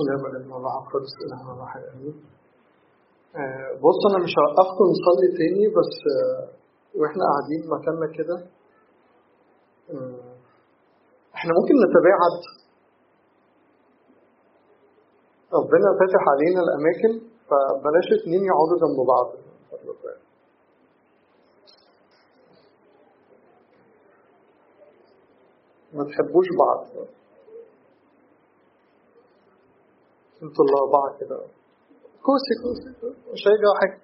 الله والابن والروح القدس اله واحد امين آه، بص أنا مش هوقفكم نصلي تاني بس وإحنا قاعدين مكاننا كده إحنا ممكن نتباعد ربنا فاتح علينا الاماكن فبلاش اتنين يقعدوا جنب بعض. ما تحبوش بعض أنتوا الاربعه كده كوسي كوسي مش هيجي حاجة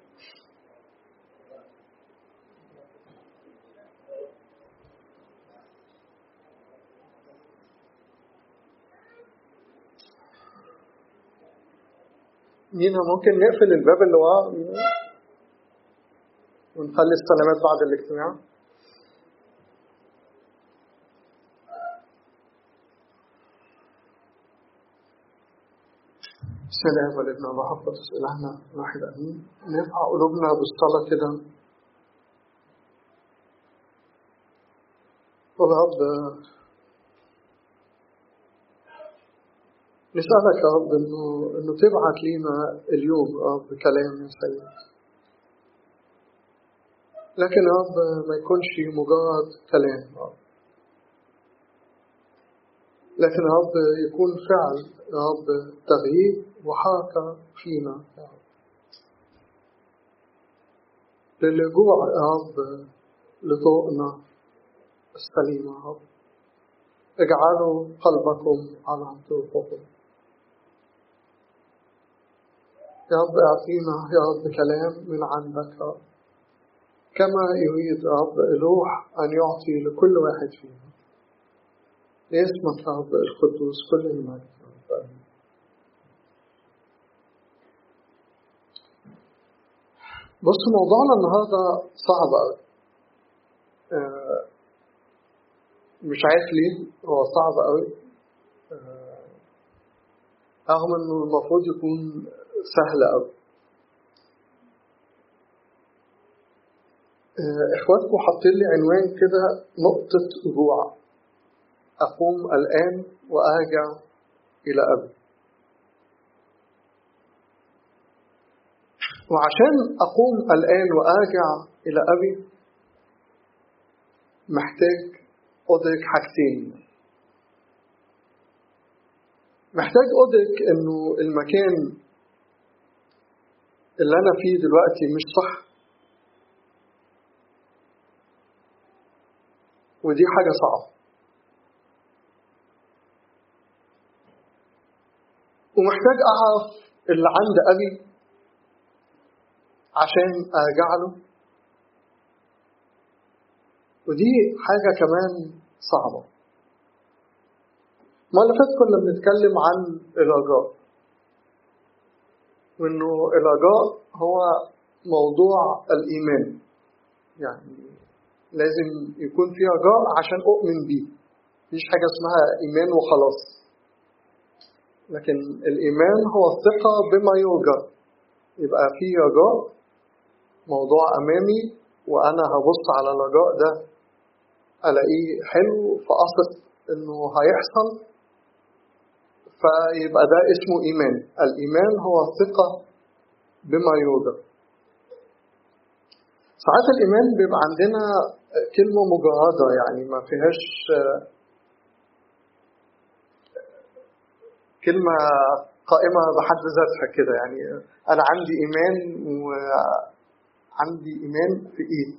مينا ممكن نقفل الباب اللي ورا؟ ونخلي السلامات بعد الاجتماع. والابن والروح القدس إلهنا واحد. أمين. نرفع قلوبنا بالصلاة كده. ورب نسألك يا رب إنه إنه تبعت لينا اليوم يا رب كلام يا سيد. لكن يا رب ما يكونش مجرد كلام يا رب. لكن يا رب يكون فعل يا رب تغيير. رب للرجوع يا رب لطرقنا السليمة يا رب. اجعلوا قلبكم على طرقكم. يا رب أعطينا يا رب كلام من عندك رب. كما يريد يا رب الروح أن يعطي لكل واحد فينا. لاسمك يا رب القدوس كل المجد يا رب آمين. بص موضوعنا النهارده صعب قوي. آه، مش عارف ليه هو صعب قوي. آه، رغم إنه المفروض يكون سهل قوي. آه، إخواتكم حاطين لي عنوان كده نقطة رجوع. أقوم الآن وأرجع إلى أبي. وعشان أقوم الآن وأرجع إلى أبي محتاج أدرك حاجتين. محتاج أدرك إنه المكان اللي أنا فيه دلوقتي مش صح. ودي حاجة صعبة. ومحتاج أعرف اللي عند أبي عشان أرجع له. ودي حاجة كمان صعبة. ما اللي فات كنا بنتكلم عن الرجاء وإنه الرجاء هو موضوع الإيمان. يعني لازم يكون في رجاء عشان أؤمن بيه. مفيش حاجة اسمها إيمان وخلاص. لكن الإيمان هو الثقة بما يرجى. يبقى في رجاء موضوع أمامي وأنا هبص على الرجاء ده ألاقيه حلو فأثق إنه هيحصل فيبقى ده اسمه إيمان. الإيمان هو الثقة بما يرجى ساعات الإيمان بيبقى عندنا كلمة مجردة يعني ما فيهاش كلمة قائمة بحد ذاتها كده. يعني أنا عندي إيمان وعندي إيمان في إيه؟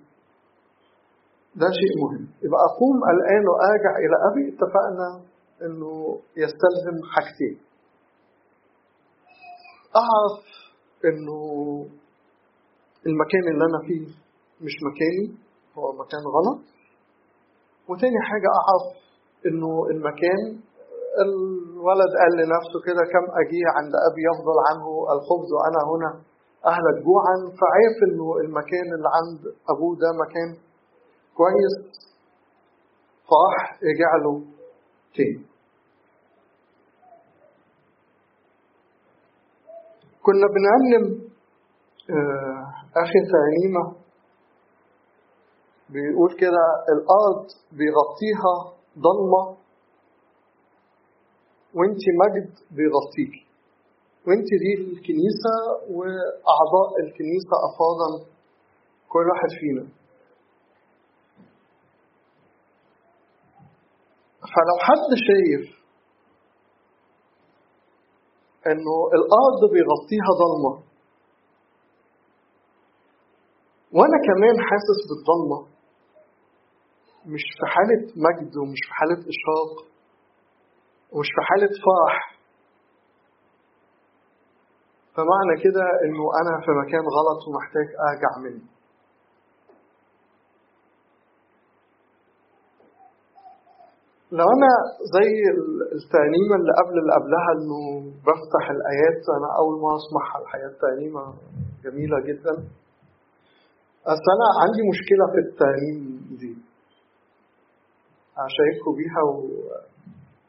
ده شيء مهم. يبقى أقوم الآن وأرجع إلى أبي اتفقنا إنه يستلزم حاجتين. أعرف إنه المكان اللي أنا فيه مش مكاني هو مكان غلط. وتاني حاجة أعرف إنه المكان الولد قال لنفسه كده كم أجي عند أبي يفضل عنه الخبز وأنا هنا. أهلك جوعا فعرف إنه المكان اللي عند أبوه ده مكان كويس. فراح رجع له تاني. كنا بنعلم آه آخر ترنيمة بيقول كده الأرض بيغطيها ضلمة وانت مجد بيغطيكي. وانت دي الكنيسة وأعضاء الكنيسة أفاضل كل واحد فينا. فلو حد شايف إنه الأرض بيغطيها ضلمة وأنا كمان حاسس بالضلمة مش في حالة مجد ومش في حالة إشراق ومش في حالة فرح فمعنى كده إنه أنا في مكان غلط ومحتاج أرجع منه. لو أنا زي الترنيمه اللي قبل اللي قبلها إنه بفتح الآيات أنا أول ما أسمعها. الحقيقة الترنيمه جميلة جدا. بس أنا عندي مشكلة في الترنيم دي. هشارككم بيها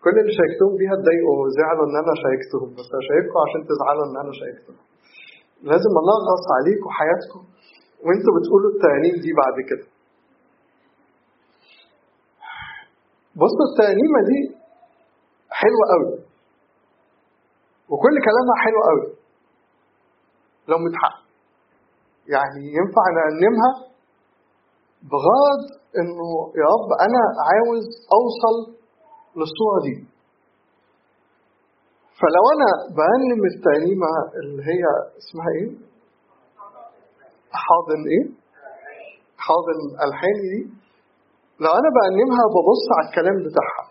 وكل اللي شاركتهم بيها اتضايقوا وزعلوا إن أنا شاركتهم بس هشارككم عشان تزعلوا إن أنا شاركتهم لازم انغص عليكم حياتكم وانتوا بتقولوا الترانيم دي بعد كده. بصوا الترنيمة دي حلوة قوي. وكل كلامها حلو قوي. لو متحقق يعني ينفع نرنمها بغرض إنه يا رب أنا عاوز أوصل للصورة دي فلو أنا برنم الترنيمة اللي هي اسمها إيه؟ حاضن إيه؟ حاضن الحاني دي لو أنا برنمها ببص على الكلام بتاعها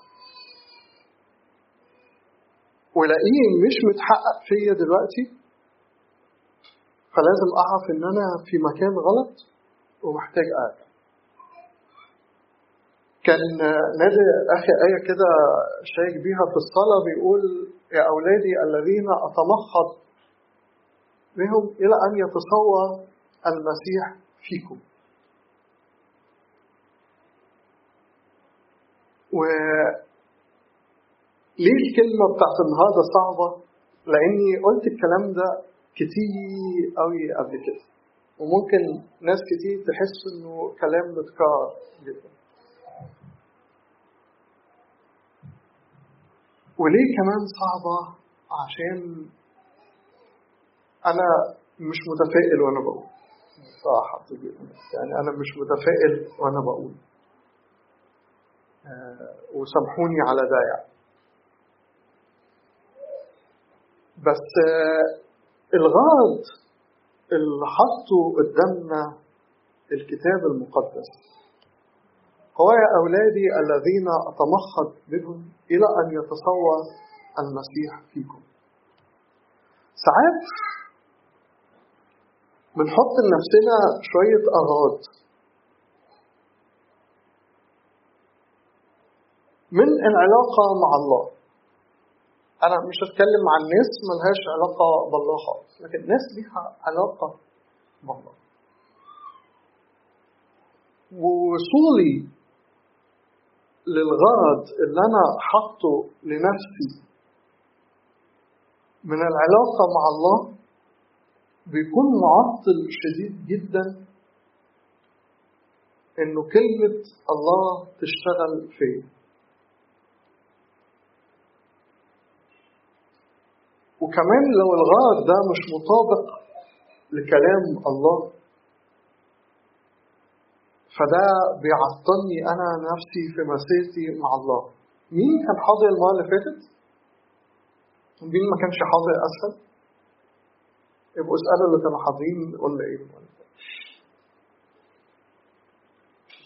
ولاقيه مش متحقق فيا دلوقتي فلازم أعرف إن أنا في مكان غلط ومحتاج ارجع كان نادي أخي آية كده شايك بيها في الصلاة بيقول يا أولادي الذين أتمخض بهم إلى أن يتصور المسيح فيكم. و ليه الكلمة بتاعت النهاردة صعبة؟ لأني قلت الكلام ده كتير قوي قبل كده. وممكن ناس كتير تحس إنه كلام متكرر جدا. وليه كمان صعبة؟ عشان أنا مش متفائل وأنا بقول. صراحة يعني أنا مش متفائل وأنا بقول. وسامحوني على ده يعني. بس الغرض اللي حطه قدامنا الكتاب المقدس. هو يا أولادي الذين أتمخض بهم إلى أن يتصور المسيح فيكم. ساعات بنحط لنفسنا شوية أغراض. من العلاقة مع الله. أنا مش هتكلم عن ناس ملهاش علاقة بالله خالص لكن ناس ليها علاقة بالله. ووصولي للغرض اللي أنا حاطه لنفسي من العلاقة مع الله بيكون معطل شديد جدا إنه كلمة الله تشتغل فيا. وكمان لو الغرض ده مش مطابق لكلام الله فده بيعطلني أنا نفسي في مسيرتي مع الله. مين كان حاضر المرة اللي فاتت؟ مين ما كانش حاضر أسفل؟ يبقوا اسألوا اللي كانوا حاضرين ولا إيه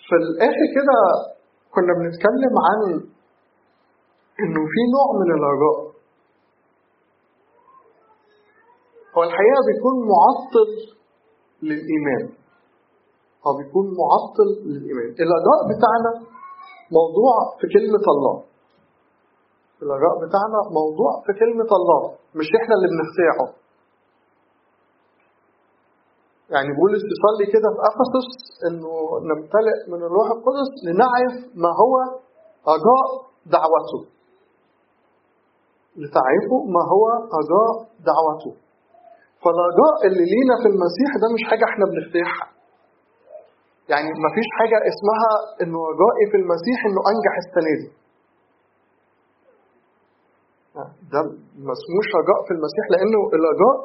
في الآخر كده كنا بنتكلم عن إنه في نوع من الرجاء. هو الحقيقة بيكون معطل للإيمان. هو بيكون معطل للإيمان. الرجاء بتاعنا موضوع في كلمة الله. الرجاء بتاعنا موضوع في كلمة الله مش إحنا اللي بنخترعه يعني بولس يصلي كده في افسس إنه نمتلئ من الروح القدس لنعرف ما هو رجاء دعوته. لتعرفوا ما هو رجاء دعوته. فالرجاء اللي لينا في المسيح ده مش حاجة إحنا بنخترعها. يعني ما فيش حاجة اسمها إنه رجائي في المسيح إنه أنجح السنة دي. ده ما اسموش رجاء في المسيح لأنه الرجاء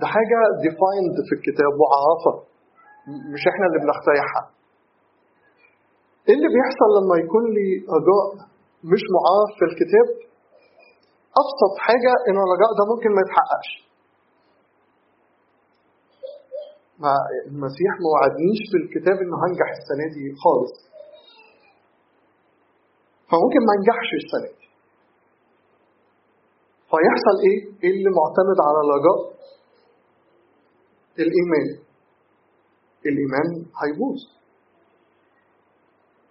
ده حاجة defined في الكتاب معرفه مش إحنا اللي بنخترعها. إيه اللي بيحصل لما يكون لي رجاء مش معرف في الكتاب؟ أبسط حاجة ان الرجاء ده ممكن ما يتحققش. ما المسيح ما وعدنيش في الكتاب إنه هنجح السنة دي خالص. فممكن ما ينجحش السنة دي. فيحصل إيه؟ إيه اللي معتمد على الرجاء؟ الإيمان. الإيمان هيبوظ.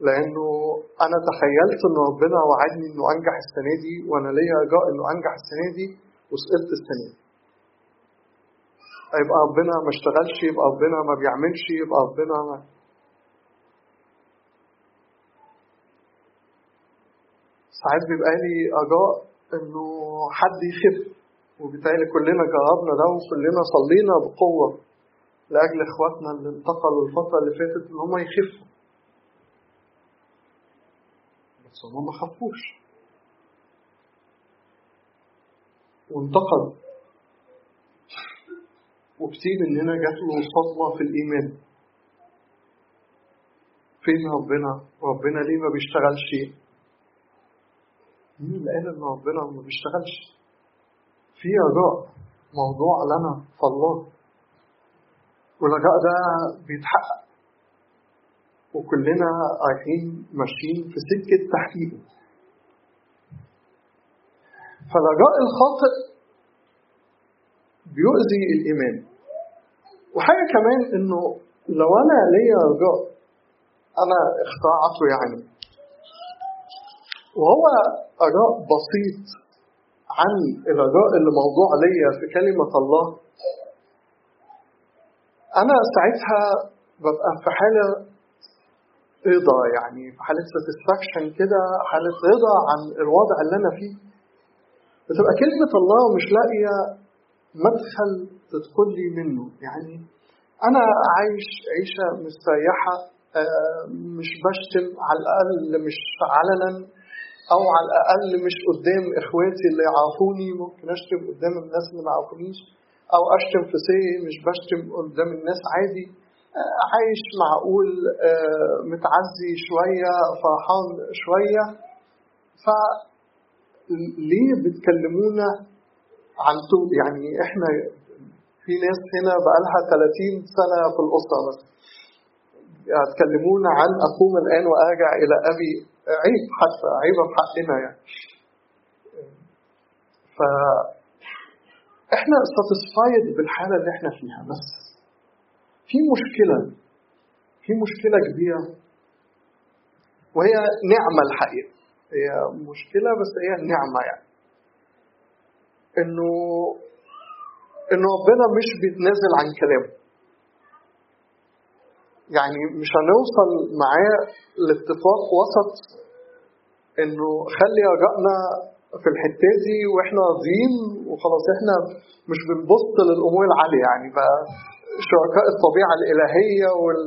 لأنه أنا تخيلت إن ربنا وعدني إنه أنجح السنة دي وأنا ليا رجاء إنه أنجح السنة دي وسقطت السنة دي. يبقى ربنا ما اشتغلش يبقى ربنا ما بيعملش يبقى ربنا ما ساعات بيبقى لي رجاء إنه حد يخف وبالتالي كلنا جربنا ده وكلنا صلينا بقوة لأجل إخواتنا اللي انتقلوا الفترة اللي فاتت إن هم يخفوا. بس هم ما خفوش. وانتقل. وكتير مننا جات له صدمة في الإيمان فين ربنا؟ ربنا ليه ما بيشتغلش؟ مين اللي قال إن ربنا ما بيشتغلش؟ في رجاء موضوع لنا في الله والرجاء ده بيتحقق وكلنا رايحين ماشيين في سكة تحقيقه فالرجاء الخاطئ بيؤذي الإيمان وحاجة كمان إنه لو أنا ليا رجاء أنا اخترعته يعني. وهو رجاء بسيط عن الرجاء اللي موضوع ليا في كلمة الله. أنا ساعتها ببقى في حالة رضا يعني في حالة ساتسفاكشن كده حالة رضا عن الوضع اللي أنا فيه. بتبقى كلمة الله مش لاقية مدخل تدخل لي منه. يعني أنا عايش عيشة مستريحة مش بشتم على الأقل مش علنا أو على الأقل مش قدام إخواتي اللي يعرفوني. ممكن أشتم قدام الناس اللي ما يعرفونيش أو أشتم في سي مش بشتم قدام الناس عادي. عايش معقول متعزي شوية فرحان شوية. فليه بتكلمونا عن يعني إحنا في ناس هنا بقالها 30 سنة في الأسرة مثلا يتكلمون عن أقوم الآن وأرجع إلى أبي عيب حتى عيبة في حقنا يعني. ف إحنا ساتسفايد بالحالة اللي إحنا فيها بس. في مشكلة في مشكلة كبيرة. وهي نعمة الحقيقة. هي مشكلة بس هي نعمة يعني. إنه إنه ربنا مش بيتنازل عن كلامه يعني مش هنوصل معاه لاتفاق وسط إنه خلي رجائنا في الحتة دي وإحنا راضيين وخلاص إحنا مش بنبص للأمور العالية يعني بقى شركاء الطبيعة الإلهية وال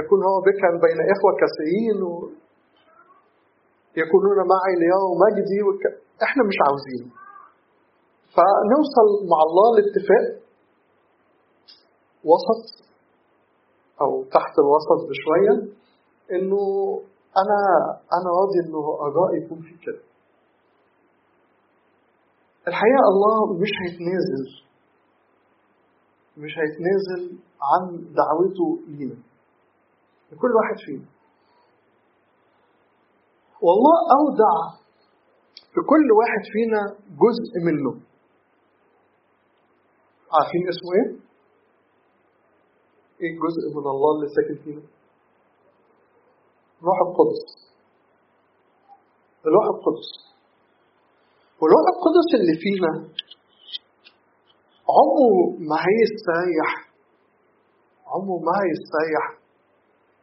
يكون هو بكا بين إخوة كثيرين و يكونون معي ليوم مجدي. إحنا مش عاوزين فنوصل مع الله لاتفاق وسط أو تحت الوسط بشوية إنه أنا أنا راضي إنه رجائي يكون في كده. الحقيقة الله مش هيتنازل مش هيتنازل عن دعوته لينا. لكل واحد فينا. والله أودع في كل واحد فينا جزء منه. عارفين اسمه إيه؟ إيه الجزء من الله اللي ساكن فينا؟ روح القدس الروح القدس والروح القدس اللي فينا عمره ما هيستريح عمره ما هيستريح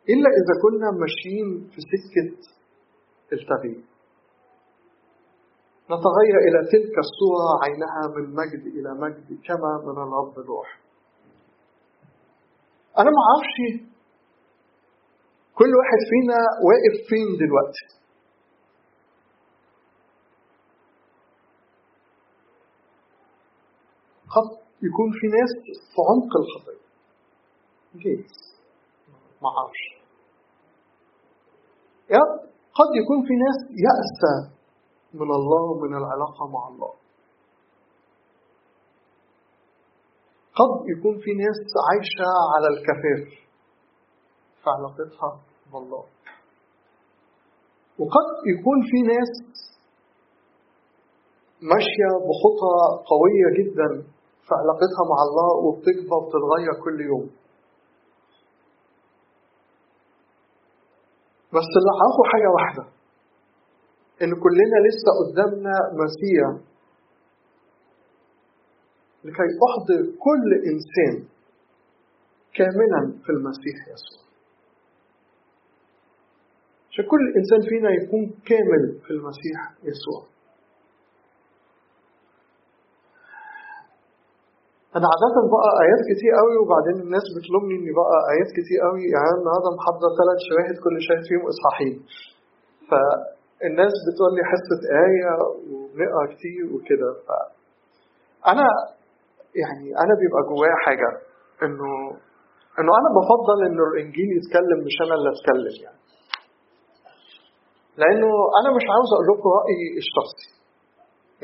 إلا إذا كنا ماشيين في سكة التغيير نتغير إلى تلك الصورة عينها من مجد إلى مجد كما من الرب الروح. أنا ما أعرفش. كل واحد فينا واقف فين دلوقتي؟ قد يكون في ناس في عمق الخطية جيز ما أعرفش. قد يكون في ناس يأسى. من الله ومن العلاقة مع الله. قد يكون في ناس عايشة على الكفاف في علاقتها بالله. وقد يكون في ناس ماشية بخطى قوية جدا في علاقتها مع الله وبتكبر وبتتغير كل يوم. بس اللي حاجة واحدة. إن كلنا لسه قدامنا مسيح لكي أحضر كل إنسان كاملا في المسيح يسوع. عشان كل إنسان فينا يكون كامل في المسيح يسوع. أنا عادة بقى آيات كتير قوي وبعدين الناس بتلومني إني بقى آيات كتير قوي. يعني النهارده محضر ثلاث شواهد كل شاهد فيهم إصحاحين. فالناس بتقول لي حصة آية ونقرا كتير وكده. فأنا يعني أنا بيبقى جوايا حاجة إنه إنه أنا بفضل إنه الإنجيل يتكلم مش أنا اللي أتكلم يعني. لأنه أنا مش عاوز أقول لكم رأيي الشخصي.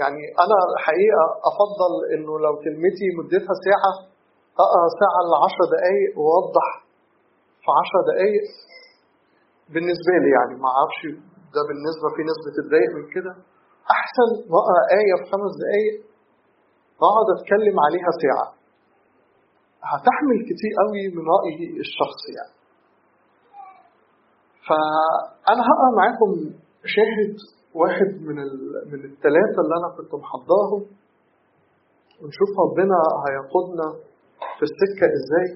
يعني أنا الحقيقة أفضل إنه لو كلمتي مدتها ساعة أقرأ ساعة ل 10 دقايق وأوضح في 10 دقايق بالنسبة لي يعني. ما أعرفش ده بالنسبة في ناس بتتضايق من كده. أحسن ما أقرأ آية في خمس دقايق وأقعد أتكلم عليها ساعة. هتحمل كتير قوي من رأيي الشخصي يعني. فأنا هقرأ معاكم شاهد واحد من من الثلاثة اللي أنا كنت محضرهم ونشوف ربنا هيقودنا في السكة إزاي.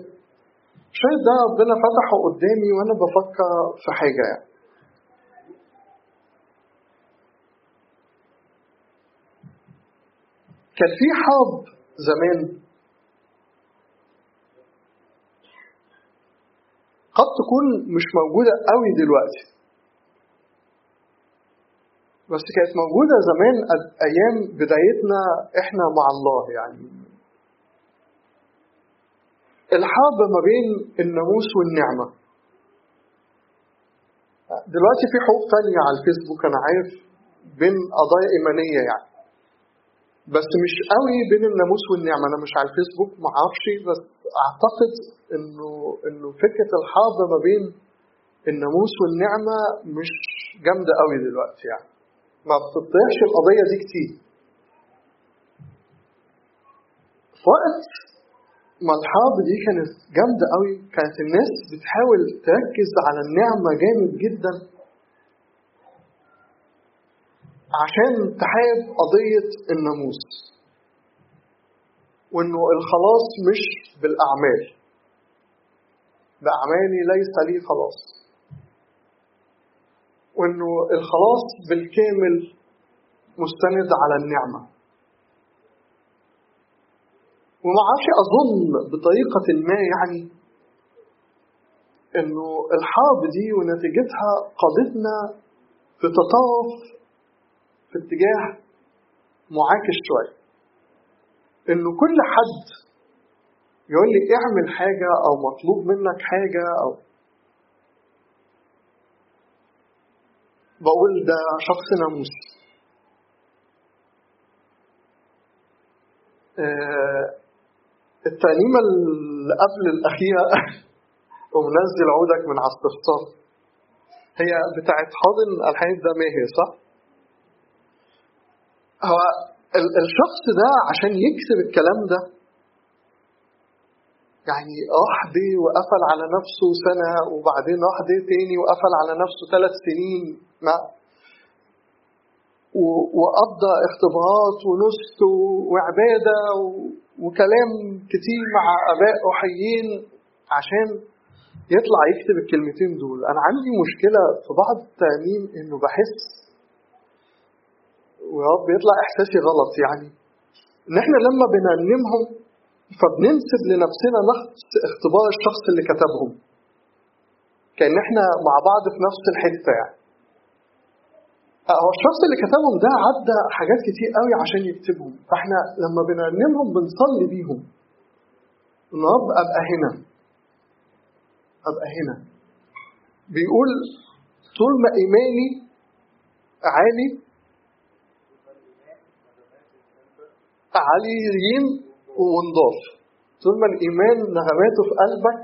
الشاهد ده ربنا فتحه قدامي وأنا بفكر في حاجة يعني. كان في حرب زمان. قد تكون مش موجودة قوي دلوقتي. بس كانت موجودة زمان أيام بدايتنا إحنا مع الله يعني. الحرب ما بين الناموس والنعمة. دلوقتي في حروب تانية على الفيسبوك أنا عارف بين قضايا إيمانية يعني. بس مش قوي بين الناموس والنعمة. أنا مش على الفيسبوك ما أعرفش بس أعتقد إنه إنه فكرة الحرب ما بين الناموس والنعمة مش جامدة قوي دلوقتي يعني. ما بتطرحش القضية دي كتير. وقت ما الحرب دي كانت جامدة قوي كانت الناس بتحاول تركز على النعمة جامد جدا. عشان تحارب قضية الناموس. وإنه الخلاص مش بالأعمال. بأعمالي ليس لي خلاص. وإنه الخلاص بالكامل مستند على النعمة. وما عادش أظن بطريقة ما يعني إنه الحرب دي ونتيجتها قادتنا في تطرف في اتجاه معاكس شوية. إنه كل حد يقول لي اعمل حاجة أو مطلوب منك حاجة أو بقول ده شخص ناموسي آه الترنيمة اللي قبل الأخيرة ومنزل عودك من على هي بتاعت حاضن الحديث ده ماهر صح؟ هو الشخص ده عشان يكسب الكلام ده. يعني راح دي وقفل على نفسه سنة وبعدين راح دي تاني وقفل على نفسه ثلاث سنين. مع وقضى اختبارات ونسك وعبادة وكلام كتير مع آباء روحيين عشان يطلع يكتب الكلمتين دول. أنا عندي مشكلة في بعض الترانيم إنه بحس ويا رب يطلع إحساسي غلط يعني. إن إحنا لما بنرنمهم فبننسب لنفسنا نفس اختبار الشخص اللي كتبهم. كأن إحنا مع بعض في نفس الحتة يعني. هو الشخص اللي كتبهم ده عدى حاجات كتير قوي عشان يكتبهم. فإحنا لما بنرنمهم بنصلي بيهم. ان رب أبقى هنا. أبقى هنا. بيقول طول ما إيماني عالي عاليين ونضاف. طول ما الإيمان نغماته في قلبك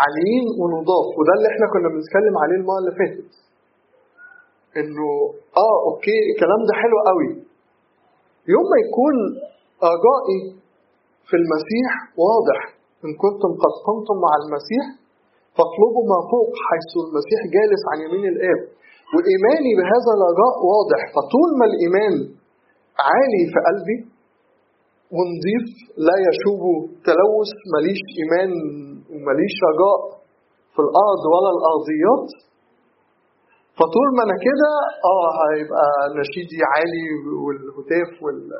عاليين ونضاف. وده اللي إحنا كنا بنتكلم عليه المرة اللي فاتت. إنه آه أوكي الكلام ده حلو قوي. يوم ما يكون رجائي في المسيح واضح إن كنتم قد قمتم مع المسيح فاطلبوا ما فوق حيث المسيح جالس عن يمين الآب. وإيماني بهذا الرجاء واضح. فطول ما الإيمان عالي في قلبي ونضيف لا يشوب تلوث ماليش إيمان وماليش رجاء في الأرض ولا الأرضيات. فطول ما أنا كده آه هيبقى نشيدي عالي والهتاف وال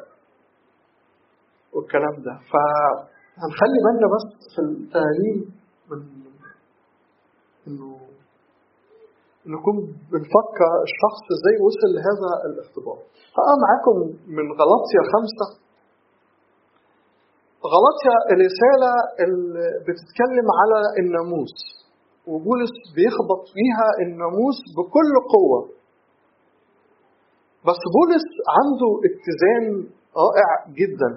والكلام ده. فهنخلي بالنا بس في التعليم من إنه نكون بنفكر الشخص إزاي وصل لهذا الاختبار. هقرا معاكم من غلطيا خمسة. غلطيا الرسالة اللي بتتكلم على الناموس وبولس بيخبط فيها الناموس بكل قوة. بس بولس عنده اتزان رائع جدا.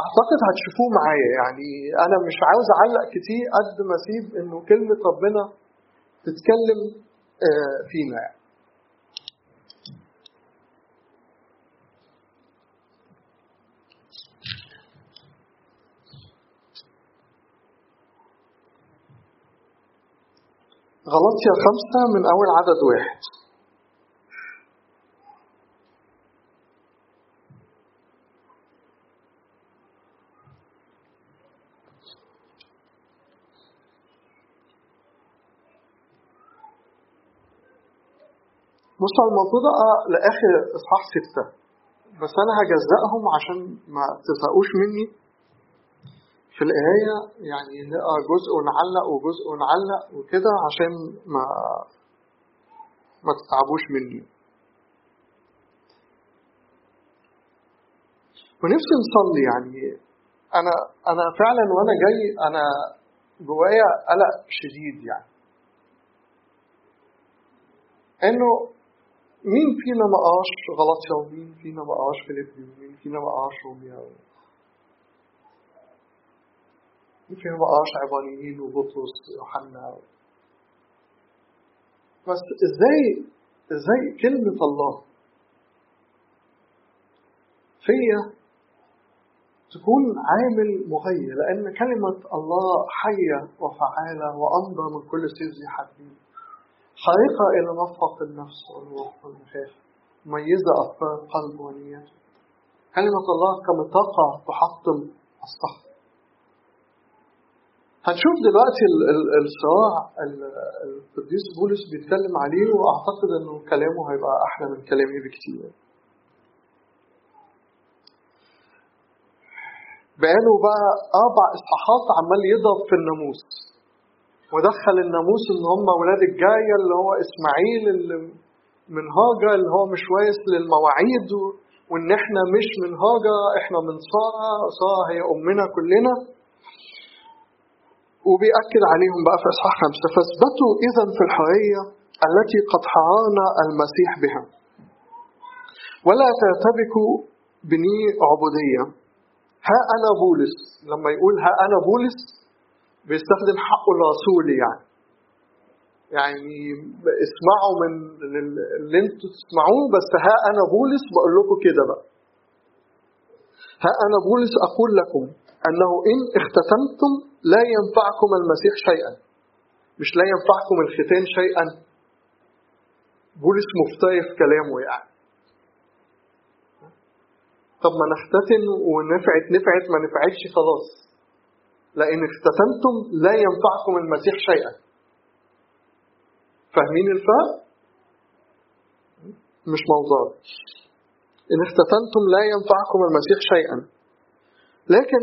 أعتقد هتشوفوه معايا. يعني أنا مش عاوز أعلق كتير قد ما أسيب إنه كلمة ربنا تتكلم فينا يعني. غلطيا خمسة من أول عدد واحد بصوا المفروض أقرأ لآخر إصحاح ستة. بس أنا هجزأهم عشان ما تزهقوش مني. في القراية يعني نقرأ جزء ونعلق وجزء ونعلق وكده عشان ما ما تتعبوش مني. ونفسي نصلي يعني. أنا أنا فعلا وأنا جاي أنا جوايا قلق شديد يعني. إنه مين فينا ما قاش غلطيا ومين فينا ما قاش فيليبي ومين فينا ما قاش روميا مين فينا ما قاش عبرانيين وبطرس ويوحنا بس إزاي إزاي كلمة الله فيا تكون عامل مغير لأن كلمة الله حية وفعالة وأمضى من كل سيف ذي خارقة إلى مفرق النفس والروح والمخاخ مميزة أفكار القلب ونياته كلمة الله كمطاقة تحطم الصخر هنشوف دلوقتي الصراع القديس بولس بيتكلم عليه وأعتقد إنه كلامه هيبقى أحلى من كلامي بكتير. بقاله بقى أربع إصحاحات عمال يضرب في الناموس. ودخل الناموس إن هم ولاد الجاية اللي هو إسماعيل اللي من هاجر اللي هو مش وايس للمواعيد وإن إحنا مش من هاجر إحنا من ساره ساره هي أمنا كلنا. وبيأكد عليهم بقى في إصحاح خمسة فاثبتوا اذا في الحرية التي قد حررنا المسيح بها. ولا ترتبكوا بني عبودية. ها أنا بولس. لما يقول ها أنا بولس بيستخدم حقه الرسولي يعني. يعني اسمعوا من اللي أنتوا تسمعوه بس ها أنا بولس بقول لكم كده بقى. ها أنا بولس أقول لكم أنه إن اختتمتم لا ينفعكم المسيح شيئا. مش لا ينفعكم الختان شيئا. بولس في كلامه يعني. طب ما نختتن ونفعت نفعت ما نفعتش خلاص. لأن اختتنتم لا ينفعكم المسيح شيئا. فاهمين الفرق؟ مش موضوع. إن اختتنتم لا ينفعكم المسيح شيئا. لكن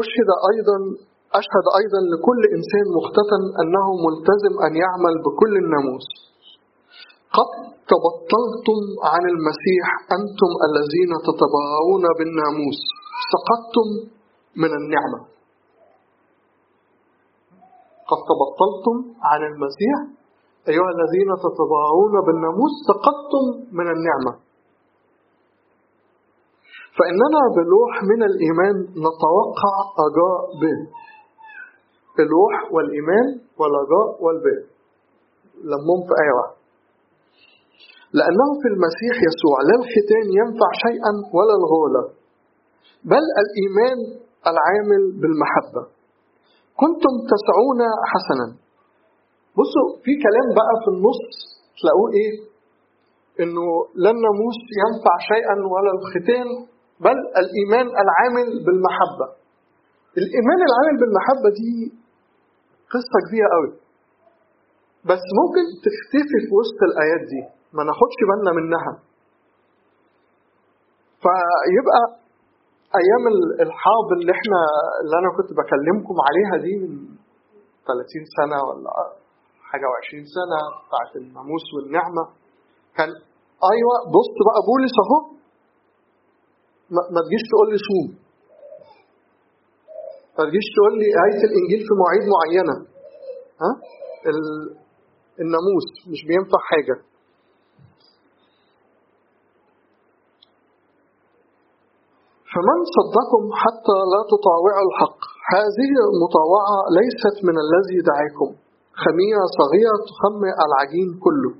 أشهد أيضا أشهد أيضا لكل إنسان مختتن أنه ملتزم أن يعمل بكل الناموس. قد تبطلتم عن المسيح أنتم الذين تتباهون بالناموس. سقطتم من النعمة. قد تبطلتم عن المسيح. أيها الذين تتباهون بالناموس سقطتم من النعمة. فإننا بلوح من الإيمان نتوقع أجاء به. اللوح والإيمان والرجاء والبر لمهم في آية واحدة لأنه في المسيح يسوع لا الختان ينفع شيئا ولا الغولة بل الإيمان العامل بالمحبة. كنتم تسعون حسنا. بصوا في كلام بقى في النص تلاقوه إيه؟ إنه لا الناموس ينفع شيئا ولا الختان بل الإيمان العامل بالمحبة. الإيمان العامل بالمحبة دي قصة كبيرة قوي. بس ممكن تختفي في وسط الآيات دي. ما ناخدش بالنا منها. فيبقى أيام الحرب اللي إحنا اللي أنا كنت بكلمكم عليها دي من 30 سنة ولا حاجة و20 سنة بتاعت الناموس والنعمة كان أيوه بص بقى بولس اهو ما تجيش تقول لي صوم. ما تجيش تقول لي آية الإنجيل في مواعيد معينة. ها؟ الناموس مش بينفع حاجة. فمن صدكم حتى لا تطاوعوا الحق؟ هذه المطاوعة ليست من الذي دعاكم خميرة صغيرة تخمر العجين كله.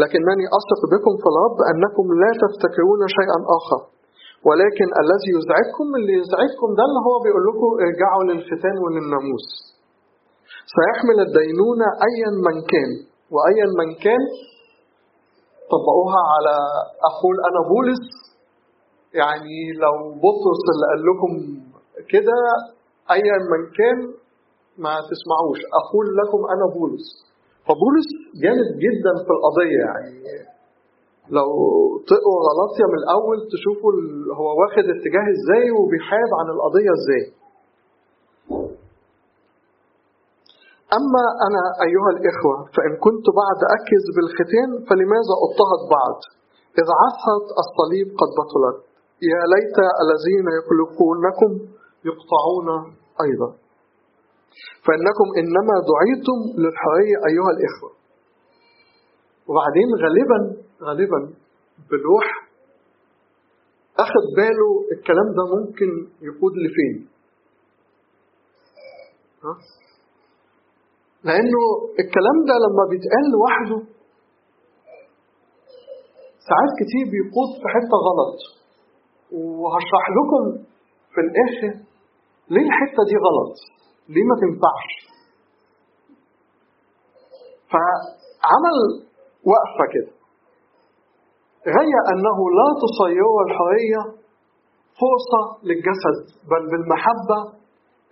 لكنني أثق بكم في الرب أنكم لا تفتكرون شيئا آخر. ولكن الذي يزعجكم اللي يزعجكم ده اللي هو بيقول لكم ارجعوا للختان وللناموس. سيحمل الدينونة أيا من كان وأيا من كان طبقوها على أقول أنا بولس يعني لو بطرس اللي قال لكم كده أيا من كان ما تسمعوش. أقول لكم أنا بولس. فبولس جامد جدا في القضية يعني لو تقروا غلطية من الأول تشوفوا هو واخد اتجاه إزاي وبيحارب عن القضية إزاي. أما أنا أيها الإخوة فإن كنت بعد أكز بالختان فلماذا أضطهد بعد؟ إذا عثت الصليب قد بطلت. يا ليت الذين يخلقونكم يقطعون أيضا. فإنكم إنما دعيتم للحرية أيها الإخوة. وبعدين غالبا غالبا بلوح أخذ باله الكلام ده ممكن يقود لفين؟ ها؟ لأنه الكلام ده لما بيتقال لوحده ساعات كتير بيقود في حتة غلط. وهشرح لكم في الآخر ليه الحتة دي غلط. ليه ما تنفعش؟ فعمل وقفة كده. غير أنه لا تصير الحرية فرصة للجسد بل بالمحبة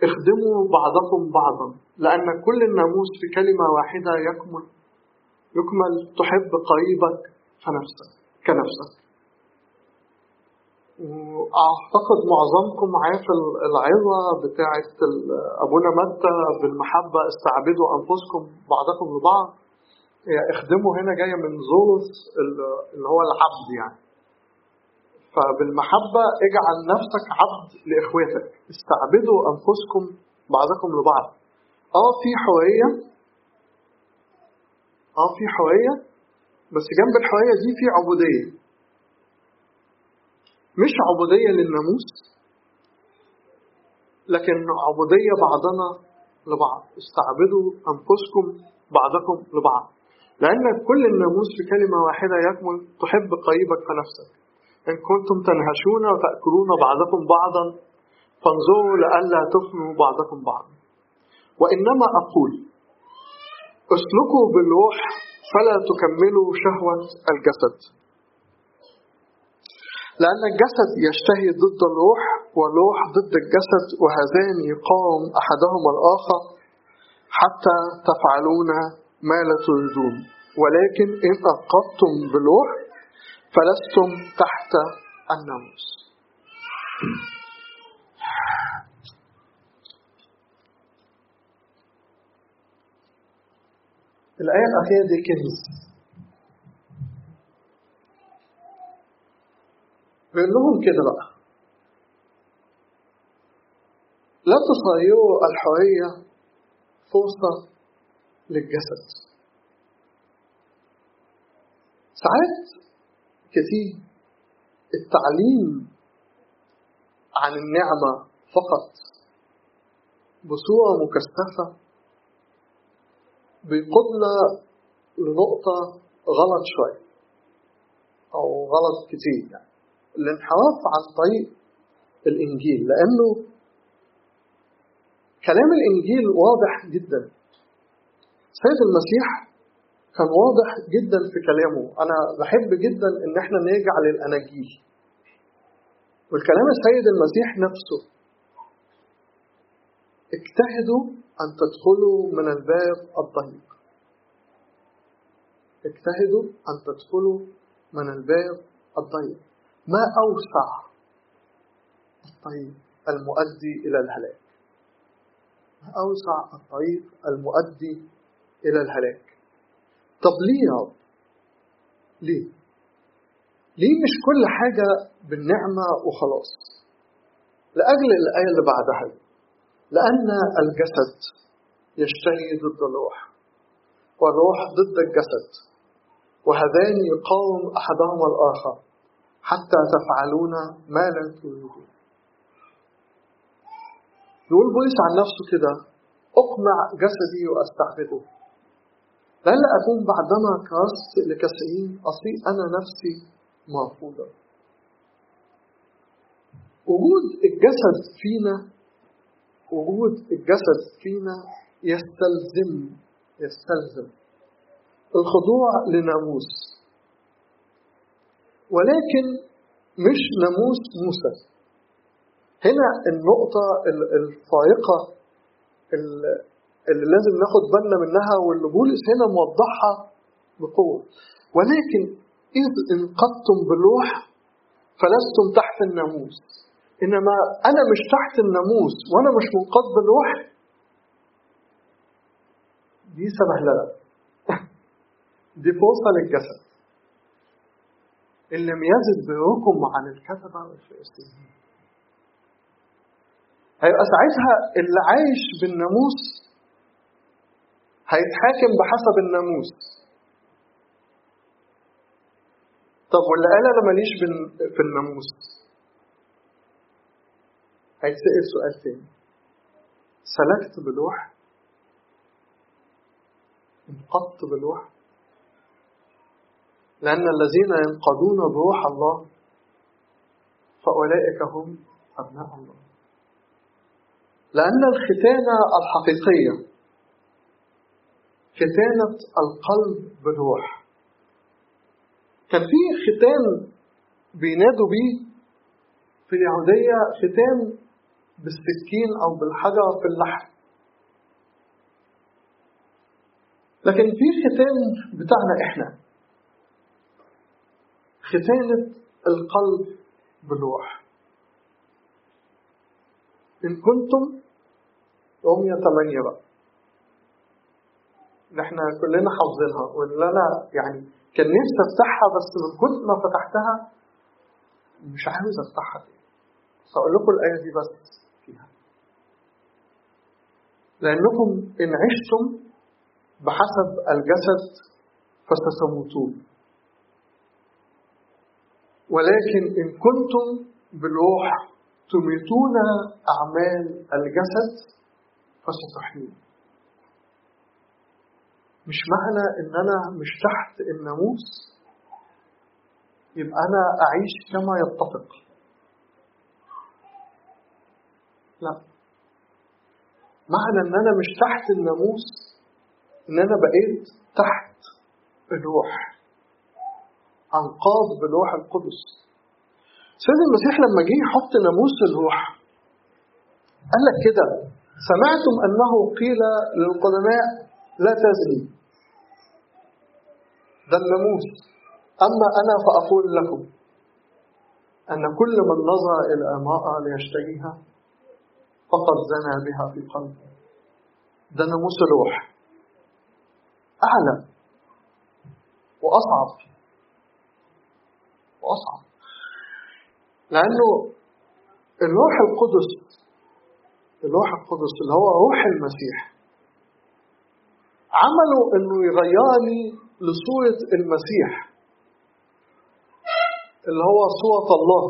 اخدموا بعضكم بعضا. لأن كل الناموس في كلمة واحدة يكمل يكمل تحب قريبك كنفسك كنفسك. وأعتقد معظمكم عارف العظة بتاعت أبونا متى بالمحبة استعبدوا أنفسكم بعضكم لبعض. اخدموا هنا جاية من زوس اللي هو العبد يعني. فبالمحبة اجعل نفسك عبد لإخواتك. استعبدوا أنفسكم بعضكم لبعض. آه في حرية آه في حرية بس جنب الحرية دي في عبودية. مش عبودية للناموس لكن عبودية بعضنا لبعض. استعبدوا أنفسكم بعضكم لبعض. لأن كل الناموس في كلمة واحدة يكمل تحب قريبك كنفسك إن كنتم تنهشون وتأكلون بعضكم بعضا فانظروا لئلا تفنوا بعضكم بعضا. وإنما أقول اسلكوا بالروح فلا تكملوا شهوة الجسد. لأن الجسد يشتهي ضد الروح والروح ضد الجسد وهذان يقاوم أحدهما الآخر حتى تفعلون ما لا تريدون. ولكن إن أنقضتم بالروح فلستم تحت الناموس. الآية الأخيرة دي كنز لهم كده بقى. لا تصيروا الحرية فرصة للجسد. ساعات كتير التعليم عن النعمة فقط بصورة مكثفة بيقودنا لنقطة غلط شوية أو غلط كتير يعني. الانحراف عن طريق الإنجيل لأنه كلام الإنجيل واضح جدا. سيد المسيح كان واضح جدا في كلامه. أنا بحب جدا إن إحنا نرجع للأناجيل. والكلام السيد المسيح نفسه اجتهدوا أن تدخلوا من الباب الضيق. اجتهدوا أن تدخلوا من الباب الضيق. ما أوسع الطريق المؤدي إلى الهلاك ما أوسع الطريق المؤدي إلى الهلاك طب ليه يا رب؟ ليه؟ ليه مش كل حاجة بالنعمة وخلاص؟ لأجل الآية اللي بعدها لأن الجسد يشتهي ضد الروح والروح ضد الجسد وهذان يقاوم أحدهما الآخر حتى تفعلون ما لا تريدون. يقول بولس عن نفسه كده أقمع جسدي وأستعبده. لئلا أكون بعدما كرست لكسرين أصير أنا نفسي مرفوضا. وجود الجسد فينا وجود الجسد فينا يستلزم يستلزم الخضوع لناموس. ولكن مش ناموس موسى. هنا النقطة الفائقة اللي لازم ناخد بالنا منها واللي بولس هنا موضحها بقوة. ولكن إذ انقضتم بالروح فلستم تحت الناموس. إنما أنا مش تحت الناموس وأنا مش منقض بالروح دي سبهللة دي فرصة للجسد. اللي يزد بروكم عن الكتبة والفلسطينيين هيبقى ساعتها اللي عايش بالناموس هيتحاكم بحسب الناموس. طب واللي قال أنا ماليش في الناموس؟ هيتسأل سؤال تاني. سلكت بلوح انقضت بلوح لأن الذين ينقضون بروح الله فأولئك هم أبناء الله. لأن الختانة الحقيقية ختانة القلب بالروح. كان في ختان بينادوا بيه في اليهودية ختان بالسكين أو بالحجر في اللحم. لكن في ختان بتاعنا إحنا ختانة القلب بالروح. إن كنتم رمية ثمانية بقى إحنا كلنا حافظينها واللي أنا يعني كان نفسي أفتحها بس من كتر ما فتحتها مش عاوز أفتحها تاني. بس أقول لكم الآية دي بس فيها. لأنكم إن عشتم بحسب الجسد فستموتون. ولكن إن كنتم بالروح تميتون أعمال الجسد فستحيون. مش معنى إن أنا مش تحت الناموس يبقى أنا أعيش كما يتفق. لا. معنى إن أنا مش تحت الناموس إن أنا بقيت تحت الروح. أنقاض بالروح القدس. سيد المسيح لما جه يحط ناموس الروح قال لك كده سمعتم أنه قيل للقدماء لا تزني. ده الناموس. أما أنا فأقول لكم أن كل من نظر إلى أمرأة ليشتهيها فقد زنى بها في قلبه. ده ناموس الروح. أعلى وأصعب. وأصعب. لأنه الروح القدس الروح القدس اللي هو روح المسيح عمله إنه يغيرني لصورة المسيح اللي هو صورة الله.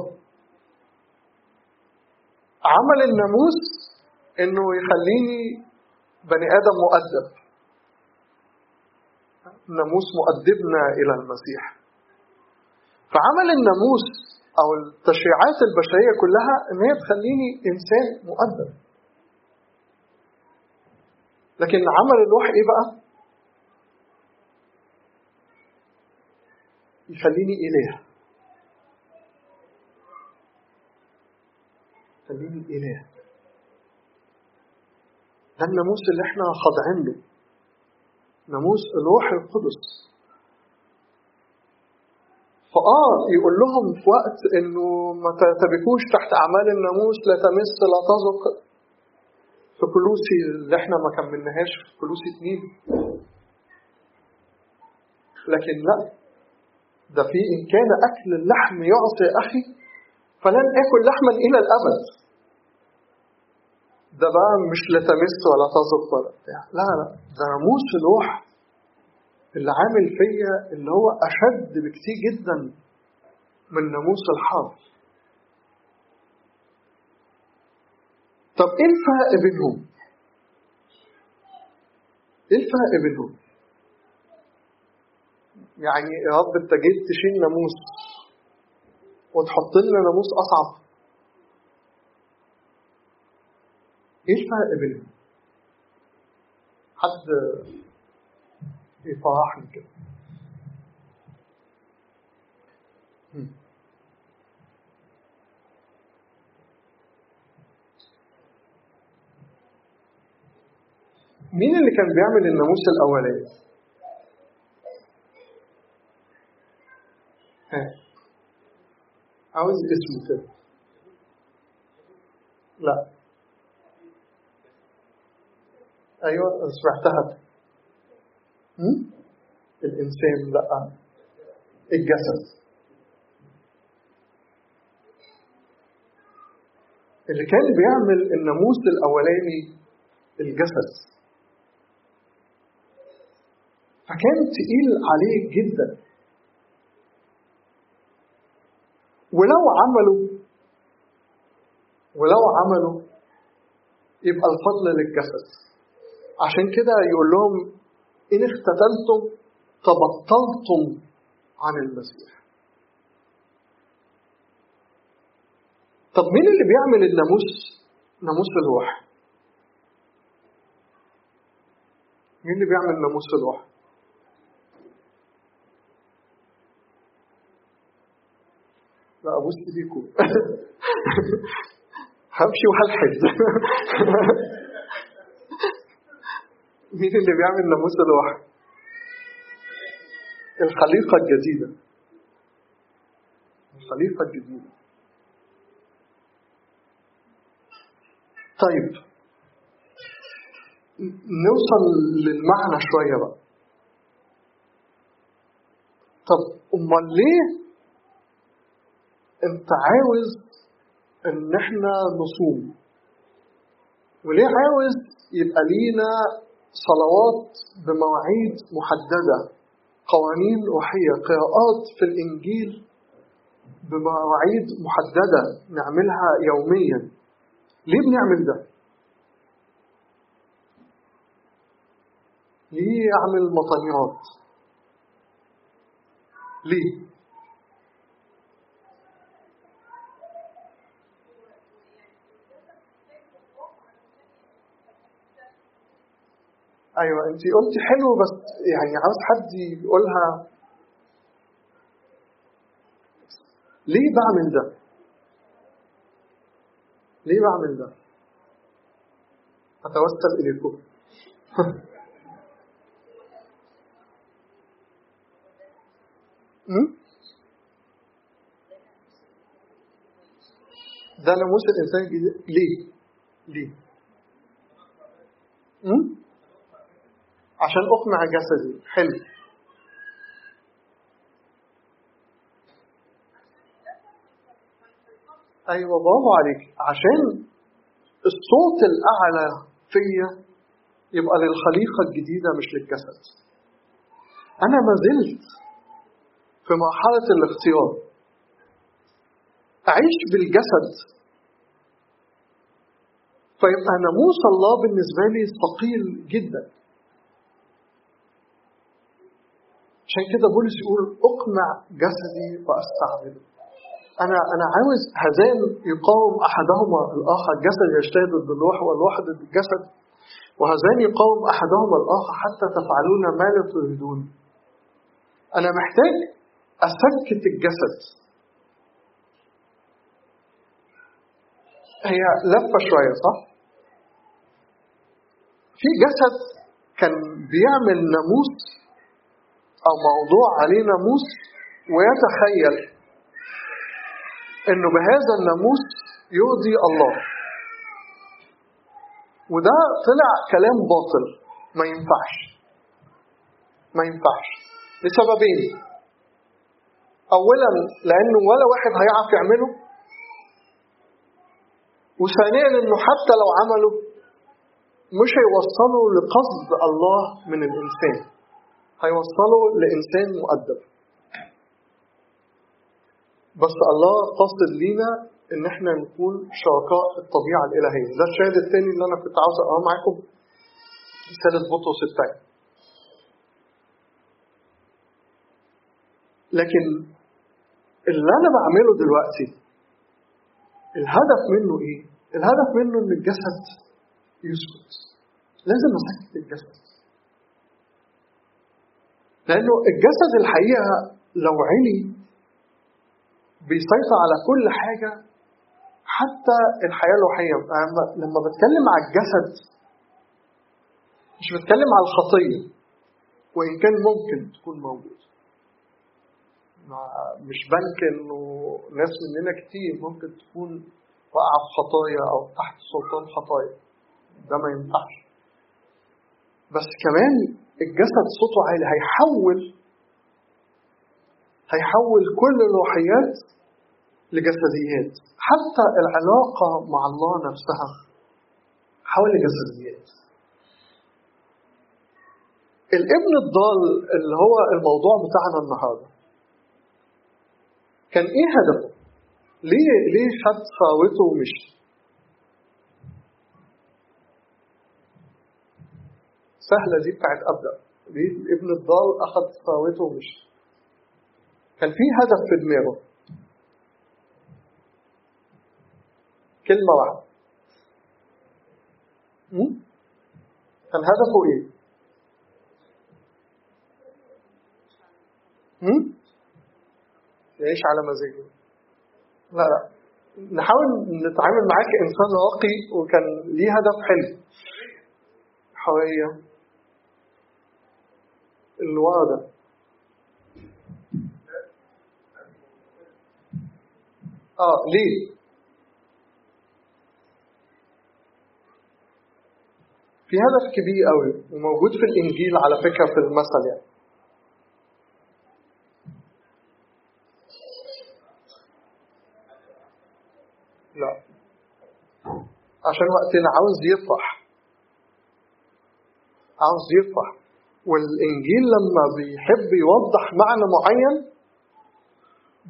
عمل الناموس إنه يخليني بني آدم مؤدب. الناموس مؤدبنا إلى المسيح. فعمل الناموس أو التشريعات البشرية كلها إن هي تخليني إنسان مؤدب. لكن عمل الروح إيه بقى؟ يخليني إله. يخليني إله. ده الناموس اللي إحنا خاضعين له. ناموس الروح القدس. فآه يقول لهم في وقت إنه ما ترتبكوش تحت أعمال الناموس لا تمس لا تذق في كلوسي اللي إحنا ما كملناهاش في كلوسي اتنين. لكن لا ده في إن كان أكل اللحم يعصي أخي فلن آكل لحما إلى الأبد. ده بقى مش لا تمس ولا تذق ولا بتاع. لا لا ده ناموس الروح اللي عامل فيا اللي هو أشد بكتير جدا من ناموس الحرب طب إيه الفرق بينهم؟ إيه الفرق بينهم؟ يعني يا رب أنت جيت تشيل ناموس وتحط لنا ناموس أصعب إيه الفرق بينهم؟ حد كده مين اللي كان بيعمل الناموس الأولاني؟ ها. عاوز اسمه كده. لا. أيوه سمعتها. الانسان لا الجسد اللي كان بيعمل الناموس الأولاني الجسد. فكان تقيل عليه جدا. ولو عملوا ولو عملوا يبقى الفضل للجسد. عشان كده يقول لهم إن اختتلتم تبطلتم عن المسيح. طب مين اللي بيعمل الناموس؟ ناموس الروح. مين اللي بيعمل ناموس الروح؟ لا أبوس إيديكم. همشي وهلحد. مين اللي بيعمل ناموس الروح الخليقة الجديدة. الخليقة الجديدة. طيب. نوصل للمعنى شوية بقى. طب أمال ليه أنت عاوز إن إحنا نصوم؟ وليه عاوز يبقى لينا صلوات بمواعيد محددة قوانين روحية قراءات في الإنجيل بمواعيد محددة نعملها يوميا ليه بنعمل ده؟ ليه يعمل مطنيات؟ ليه؟ أيوه انت قلتي حلو بس يعني عاوز حد يقولها ليه بعمل ده؟ ليه بعمل ده؟ أتوسل إليكم ده ناموس الإنسان الجديد ليه؟ ليه؟ عشان أقنع جسدي. حلو. أيوه برافو عليك. عشان الصوت الأعلى فيا يبقى للخليقة الجديدة مش للجسد. أنا ما زلت في مرحلة الاختيار أعيش بالجسد. فيبقى ناموس الله بالنسبة لي ثقيل جدا. عشان كده بولس يقول أقنع جسدي وأستعمله. أنا أنا عاوز هذان يقاوم أحدهما الآخر الجسد يجتهد ضد الروح والروح ضد الجسد وهذان يقاوم أحدهما الآخر حتى تفعلون ما لا تريدون. أنا محتاج أسكت الجسد. هي لفة شوية صح؟ في جسد كان بيعمل ناموس أو موضوع عليه ناموس ويتخيل إنه بهذا الناموس يرضي الله. وده طلع كلام باطل. ما ينفعش. ما ينفعش. لسببين. اولا لأنه ولا واحد هيعرف يعمله. وثانيا إنه حتى لو عمله مش هيوصله لقصد الله من الإنسان. هيوصله لانسان مؤدب بس الله قصد لينا إن إحنا نكون شركاء الطبيعة الإلهية. ده الشاهد الثاني اللي أنا كنت عاوز اقراه معاكم. رساله بطرس الثاني. لكن اللي أنا بعمله دلوقتي الهدف منه إيه؟ الهدف منه إن الجسد يسكت لازم اسكت الجسد. لأنه الجسد الحقيقة لو علي بيسيطر على كل حاجة حتى الحياة الروحية. لما بتكلم على الجسد مش بتكلم على الخطية. وإن كان ممكن تكون موجود. مش بنك إنه ناس مننا كتير ممكن تكون واقعة في خطايا أو تحت سلطان خطايا. ده ما ينفعش. بس كمان الجسد صوته عالي هيحول هيحول كل الروحيات لجسديات حتى العلاقة مع الله نفسها حول جسديات الابن الضال اللي هو الموضوع بتاعنا النهارده كان إيه هدفه؟ ليه ليه خد ثروته ومشي؟ سهلة دي بتاعت ليه ابن الضال أخذ ثروته ومشي؟ كان في هدف في دماغه. كلمة واحدة. كان هدفه إيه؟ يعيش على مزاجه. لا لا. نحاول نتعامل معاه كإنسان راقي وكان ليه هدف حلو. حرية ده آه ليه؟ في هدف كبير قوي وموجود في الإنجيل على فكرة في المثل يعني. لا. عشان وقتنا عاوز يفرح. عاوز يفرح. والإنجيل لما بيحب يوضح معنى معين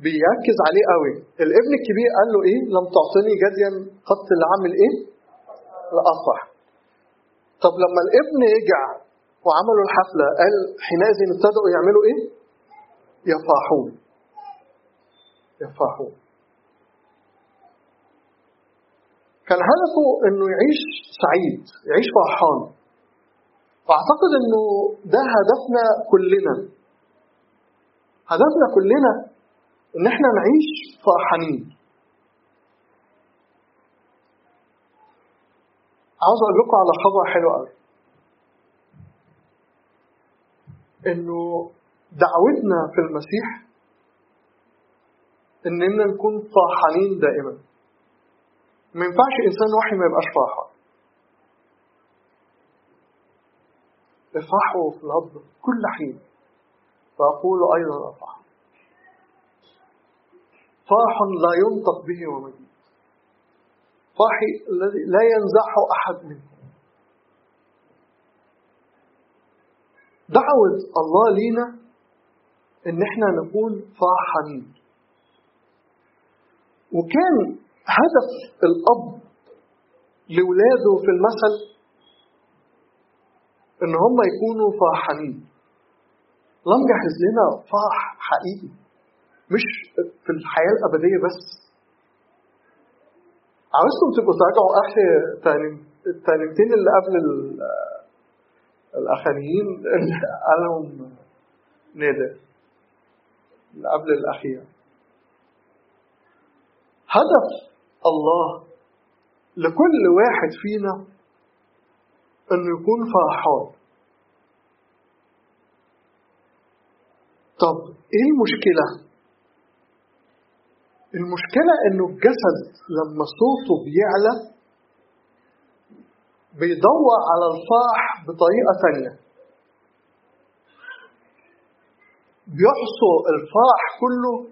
بيركز عليه قوي. الابن الكبير قال له إيه؟ لم تعطني جديا قط العمل إيه؟ لافرح طب لما الابن رجع وعملوا الحفلة قال حينئذ ابتدأوا يعملوا إيه؟ يفرحون يفرحون كان هدفه إنه يعيش سعيد يعيش فرحان. واعتقد إنه ده هدفنا كلنا. هدفنا كلنا إن إحنا نعيش فرحانين. عاوز أقول لكم على خبر حلو قوي إنه دعوتنا في المسيح إننا نكون فرحانين دائما. ما ينفعش إنسان وحي ما يبقاش فرحان. افرحوا في الرب كل حين. فأقول أيضا افرح فرح لا ينطق به ومجيد. الفاحي الذي لا ينزعه أحد منكم دعوة الله لينا إن إحنا نكون فرحانين وكان هدف الأب لولاده في المثل إن هم يكونوا فرحانين الله مجهز لنا فرح حقيقي. مش في الحياة الأبدية بس. عاوزكم تبقوا تراجعوا آخر التعليمتين اللي قبل الأخرين اللي قالهم نادر. اللي قبل الأخير. هدف الله لكل واحد فينا انه يكون فرحان. طب إيه المشكلة؟ المشكلة إنه الجسد لما صوته بيعلى بيدور على الفرح بطريقة ثانية بيحصر الفرح كله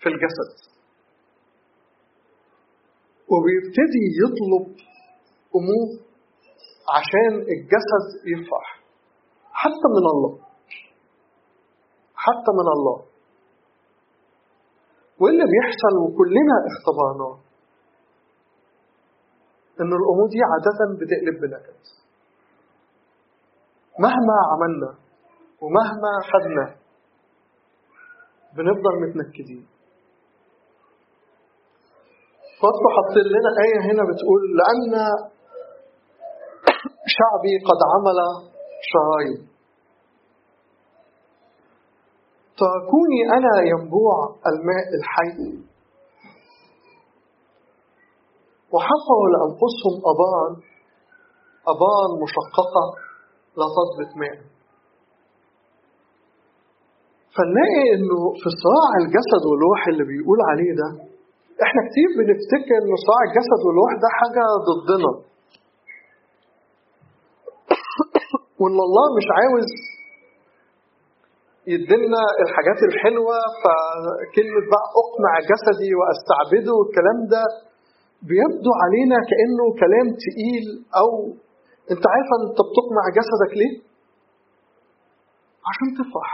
في الجسد. وبيبتدي يطلب أمور عشان الجسد يفرح حتى من الله. حتى من الله. واللي بيحصل وكلنا اختبرناه ان الأمور دي عادة بتقلب بنكد. مهما عملنا ومهما خدنا بنفضل متنكدين. فاطمة حط لنا آية هنا بتقول لأن شعبي قد عمل شرايين تركوني أنا ينبوع الماء الحي. وحفروا لأنفسهم أبار أبار مشققة لا تضبط ماء. فنلاقي إنه في صراع الجسد والروح اللي بيقول عليه ده إحنا كتير بنفتكر ان صراع الجسد والروح ده حاجة ضدنا. وإن الله مش عاوز يدينا الحاجات الحلوة فكلمة بقى أقنع جسدي وأستعبده والكلام ده بيبدو علينا كأنه كلام تقيل أو أنت عارفه أنت بتقنع جسدك ليه؟ عشان تفرح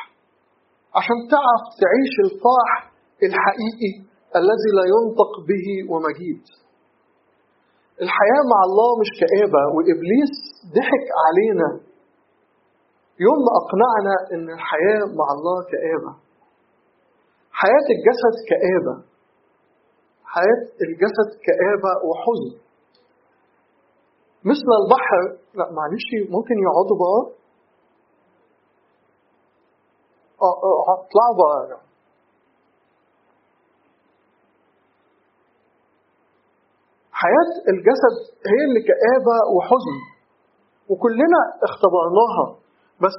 عشان تعرف تعيش الفرح الحقيقي الذي لا ينطق به ومجيد الحياة مع الله مش كآبة وإبليس ضحك علينا يوم ما أقنعنا إن الحياة مع الله كآبة. حياة الجسد كآبة. حياة الجسد كآبة وحزن. مثل البحر لا معلش ممكن يقعدوا بقى؟ اطلعوا بقى. حياة الجسد هي اللي كآبة وحزن. وكلنا اختبرناها. بس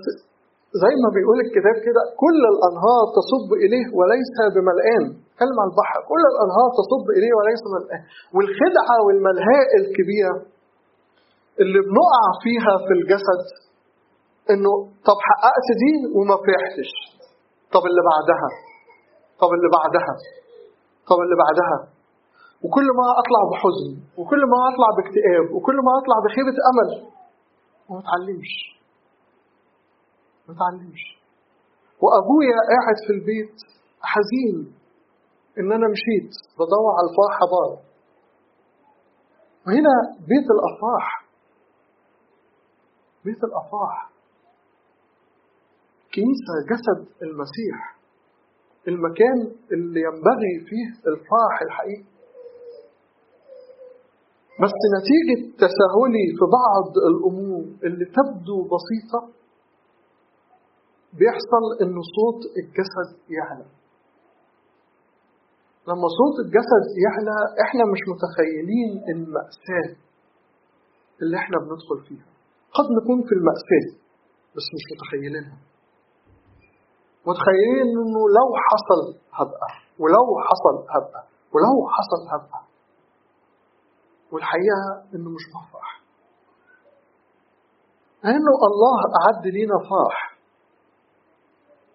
زي ما بيقول الكتاب كده كل الأنهار تصب إليه وليس بملآن. كلمة عن البحر. كل الأنهار تصب إليه وليس بملآن. والخدعة والملهاء الكبيرة اللي بنقع فيها في الجسد إنه طب حققت دي وما فرحتش. طب اللي بعدها؟ طب اللي بعدها؟ طب اللي بعدها؟ وكل ما أطلع بحزن وكل ما أطلع باكتئاب وكل ما أطلع بخيبة أمل وما اتعلمش ما اتعلمش وأبويا قاعد في البيت حزين إن أنا مشيت بدور على الفرحه بره وهنا بيت الافراح بيت الافراح كنيسة جسد المسيح. المكان اللي ينبغي فيه الفرح الحقيقي. بس نتيجة تساهلي في بعض الأمور اللي تبدو بسيطة بيحصل إن صوت الجسد يعلى. لما صوت الجسد يعلى إحنا مش متخيلين المأساة اللي إحنا بندخل فيها. قد نكون في المأساة بس مش متخيلينها. متخيلين إنه لو حصل هبقى ولو حصل هبقى ولو حصل هبقى. والحقيقة إنه مش بفرح لأنه الله أعد لينا فرح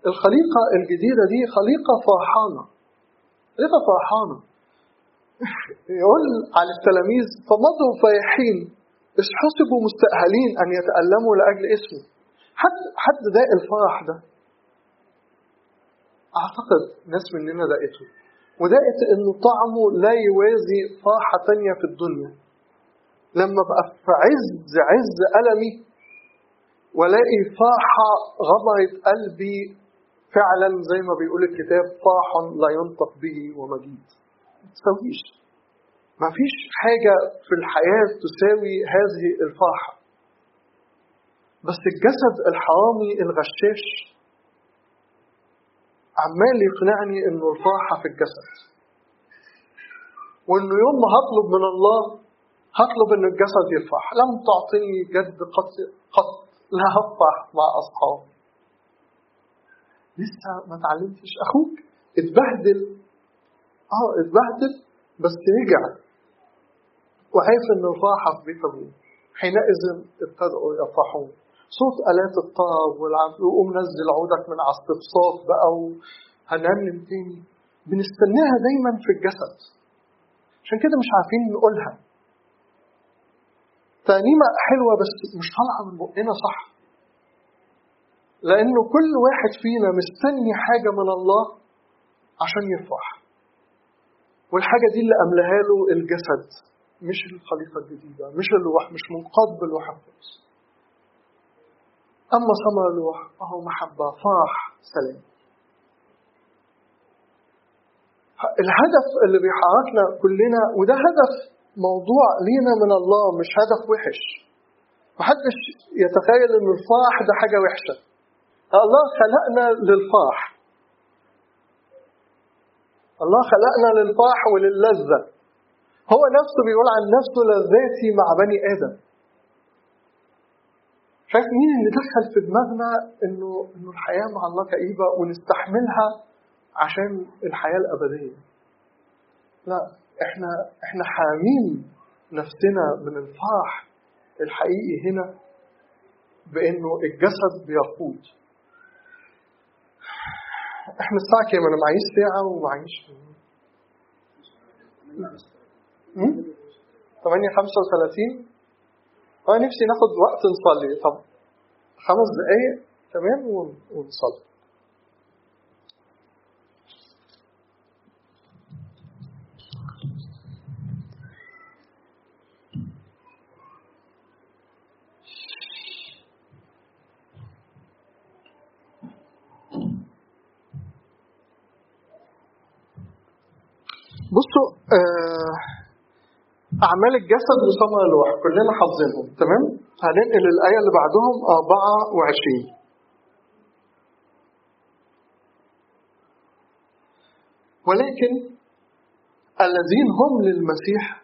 الخليقة الجديدة دي خليقة فرحانة. خليقة فرحانة. يقول على التلاميذ فمضوا فايحين إذ حسبوا مستأهلين أن يتألموا لأجل اسمه. حد حد ذاق الفرح ده؟ أعتقد ناس مننا ذاقته وذاقت إنه طعمه لا يوازي فرحة تانية في الدنيا. لما بقى في عز عز ألمي والاقي فرحة غمرت قلبي فعلا زي ما بيقول الكتاب فرح لا ينطق به ومجيد. ما تساويش ما فيش حاجة في الحياة تساوي هذه الفرحة بس الجسد الحرامي الغشاش عمال يقنعني إنه الفرحة في الجسد. وإنه يوم ما هطلب من الله هطلب إن الجسد يفرح لم تعطني جد قط قط لا هفرح مع أصحابي. لسه ما اتعلمتش أخوك؟ اتبهدل. آه اتبهدل بس رجع. وعرف ان الفرحة في بيت أبوه. حينئذ ابتدأوا يفرحون. صوت آلات الطرب وقوم نزل عودك من على الصفصاف بقى وهنرنم تاني. بنستناها دايما في الجسد. عشان كده مش عارفين نقولها. ترنيمة حلوة بس مش طالعة من بقنا صح. لأنه كل واحد فينا مستني حاجة من الله عشان يفرح والحاجة دي اللي أملها له الجسد مش الخليقة الجديدة مش الروح مش منقاد بالروح القدس. أما ثمر الروح فهو محبة فرح سلام. الهدف اللي بيحركنا كلنا وده هدف موضوع لينا من الله مش هدف وحش. محدش يتخيل ان الفرح ده حاجة وحشة. الله خلقنا للفرح الله خلقنا للفرح وللذة. هو نفسه بيقول عن نفسه لذاتي مع بني آدم. شايف مين اللي دخل في دماغنا إنه إنه الحياة مع الله كئيبة ونستحملها عشان الحياة الأبدية. لا إحنا إحنا حامين نفسنا من الفرح الحقيقي هنا بإنه الجسد بيقود إحنا الساعة كام أنا معيش ساعة ومعيش 8 35 أنا نفسي ناخد وقت نصلي. طب خمس دقايق؟ تمام ونصلي. بصوا آه أعمال الجسد وثمر الروح كلنا حافظينهم تمام؟ هننقل الآية اللي بعدهم 24 ولكن الذين هم للمسيح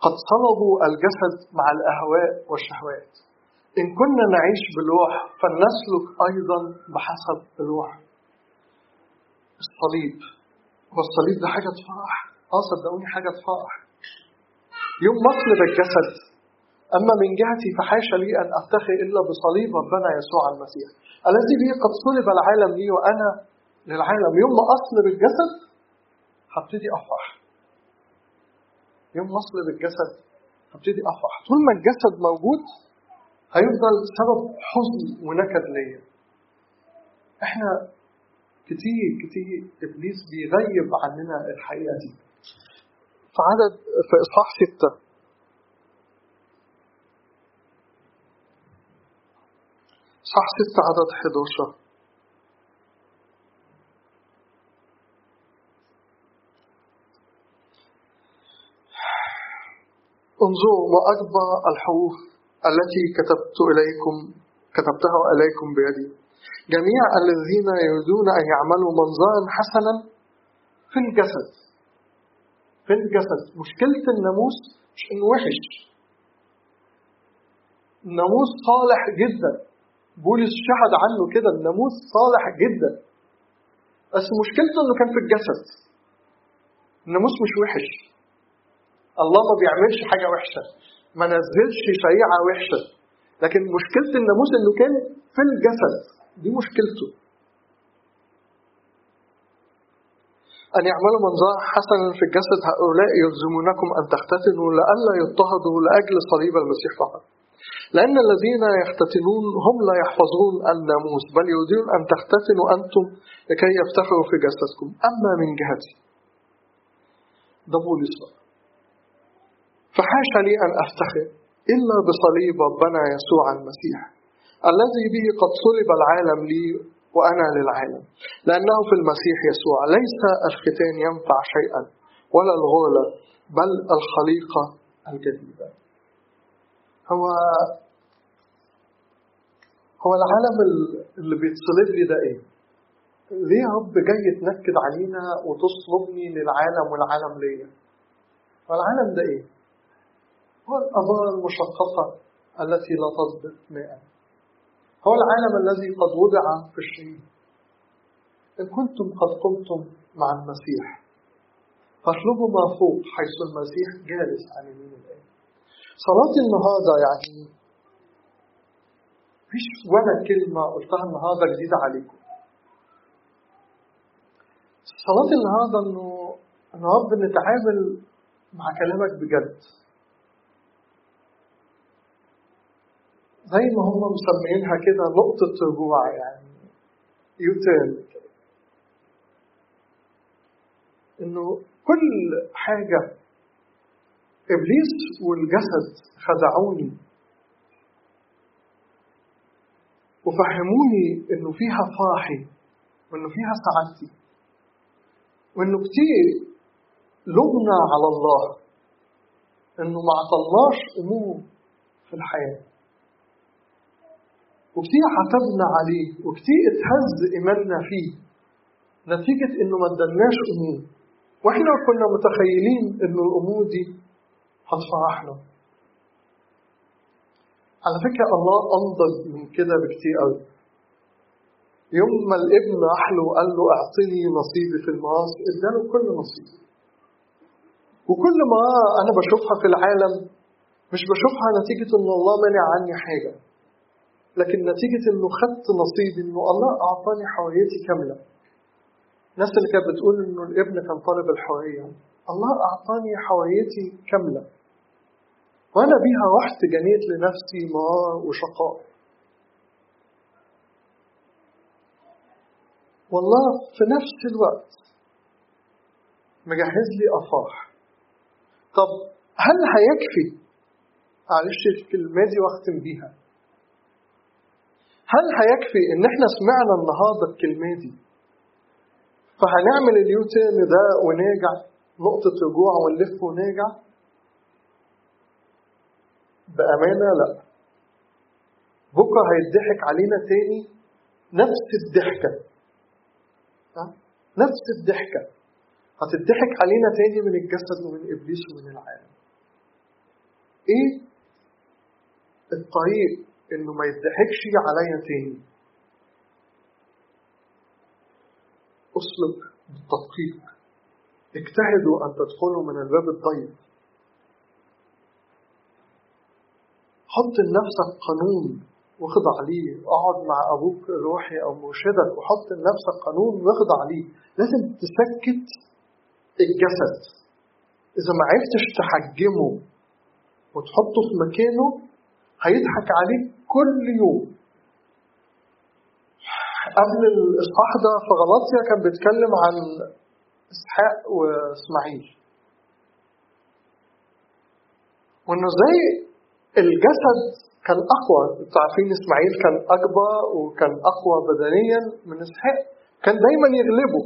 قد صلبوا الجسد مع الأهواء والشهوات. إن كنا نعيش بالروح فلنسلك أيضا بحسب الروح. الصليب. هو الصليب ده حاجة تفرح. آه صدقوني حاجة تفرح يوم مصلب الجسد أما من جهتي فحاشا لي أن أفتخر إلا بصليب ربنا يسوع المسيح. الذي به قد صلب العالم لي وأنا للعالم. يوم ما أصلب الجسد هبتدي أفرح. يوم ما أصلب الجسد هبتدي أفرح. طول ما الجسد موجود هيفضل سبب حزن ونكد ليا. إحنا كتير كتير إبليس بيغيب عننا الحقيقة دي. في عدد في إصحاح ستة. صح ستة عدد 11 انظروا ما أكبر الحروف التي كتبت إليكم كتبتها إليكم بيدي. جميع الذين يريدون أن يعملوا منظرا حسنا في الجسد. في الجسد مشكلة الناموس مش إنه وحش. الناموس صالح جدا. بولس شهد عنه كده الناموس صالح جدا. بس مشكلته إنه كان في الجسد. الناموس مش وحش. الله ما بيعملش حاجة وحشة. ما نزلش شريعة وحشة. لكن مشكلة الناموس إنه كان في الجسد. دي مشكلته. أن يعملوا منظر حسنا في الجسد هؤلاء يلزمونكم أن تختتنوا لئلا يضطهدوا لأجل صليب المسيح فقط. لأن الذين يختتنون هم لا يحفظون الناموس بل يريدون أن تختتنوا أنتم لكي يفتخروا في جسدكم. أما من جهتي ده بولس فحاشا لي أن أفتخر إلا بصليب ربنا يسوع المسيح الذي به قد صلب العالم لي وأنا للعالم لأنه في المسيح يسوع ليس الختان ينفع شيئا ولا الغرلة بل الخليقة الجديدة هو هو العالم اللي بيتصلب لي ده إيه؟ ليه يا رب جاي تنكد علينا وتصلبني للعالم والعالم ليا؟ هو العالم ده إيه؟ هو الأمار المشققة التي لا تصدق ماء هو العالم الذي قد وضع في الشهيد إن كنتم قد قمتم مع المسيح فاطلبوا ما فوق حيث المسيح جالس عن يمين الآب صلاة النهاردة يعني مفيش ولا كلمة قلتها النهاردة جديدة عليكم. صلاة النهاردة إنه إن رب نتعامل مع كلامك بجد. زي ما هم مسمينها كده نقطة رجوع يعني يوتيرن. كده إنه كل حاجة إبليس والجسد خدعوني وفهموني إنه فيها فرحي وإنه فيها سعادتي وإنه كتير لومنا على الله إنه ما عطلناش أمور في الحياة. وكتير عتبنا عليه وكتير اتهز إيماننا فيه. نتيجة إنه ما ادناش أمور. وإحنا كنا متخيلين إنه الأمور دي هتفرحنا على فكرة الله أنضج من كده بكتير قوي. يوم ما الابن راح له وقال له اعطني نصيبي في الميراث اداله كل نصيب وكل ما أنا بشوفها في العالم مش بشوفها نتيجة إن الله منع عني حاجة. لكن نتيجة إنه خدت نصيبي إنه الله أعطاني حريتي كاملة. الناس اللي كانت بتقول إنه الابن كان طالب الحرية. الله أعطاني حريتي كاملة. وأنا بيها رحت جنيت لنفسي مرار وشقاء. والله في نفس الوقت مجهز لي افراح طب هل هيكفي؟ معلش الكلمة دي واختم بيها. هل هيكفي إن إحنا سمعنا النهارده الكلمة دي؟ فهنعمل اليوتيرن ده ونرجع نقطة رجوع ونلف ونرجع بأمانة لا. بكرة هيضحك علينا تاني نفس الضحكة. نفس الضحكة. هتضحك علينا تاني من الجسد ومن إبليس ومن العالم. إيه؟ الطريق إنه ما يضحكش عليا تاني. أسلك بالتدقيق. اجتهدوا أن تدخلوا من الباب الضيق. حط لنفسك قانون واخضع ليه. أقعد مع أبوك الروحي أو مرشدك وحط لنفسك قانون واخضع ليه. لازم تسكت الجسد. إذا ما عرفتش تحجمه وتحطه في مكانه هيضحك عليك كل يوم. قبل الإصحاح ده في غلطيا كان بيتكلم عن إسحاق وإسماعيل. وإنه إزاي الجسد كان أقوى. أنتوا عارفين إسماعيل كان أكبر وكان أقوى بدنيا من إسحاق. كان دايما يغلبه.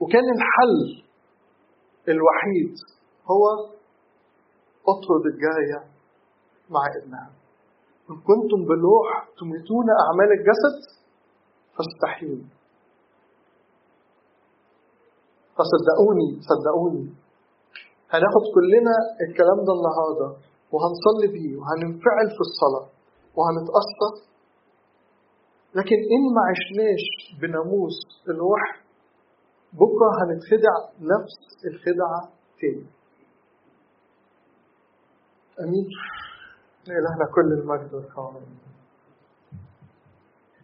وكان الحل الوحيد هو اطرد الجارية مع ابنها. إن كنتم بالروح تميتون أعمال الجسد؟ فاستحيون فصدقوني صدقوني. هناخد كلنا الكلام ده النهارده وهنصلي بيه وهننفعل في الصلاة وهنتأثر. لكن إن ما عشناش بناموس الروح بكرة هنتخدع نفس الخدعة تاني. أمين. لإلهنا كل المجد والكرم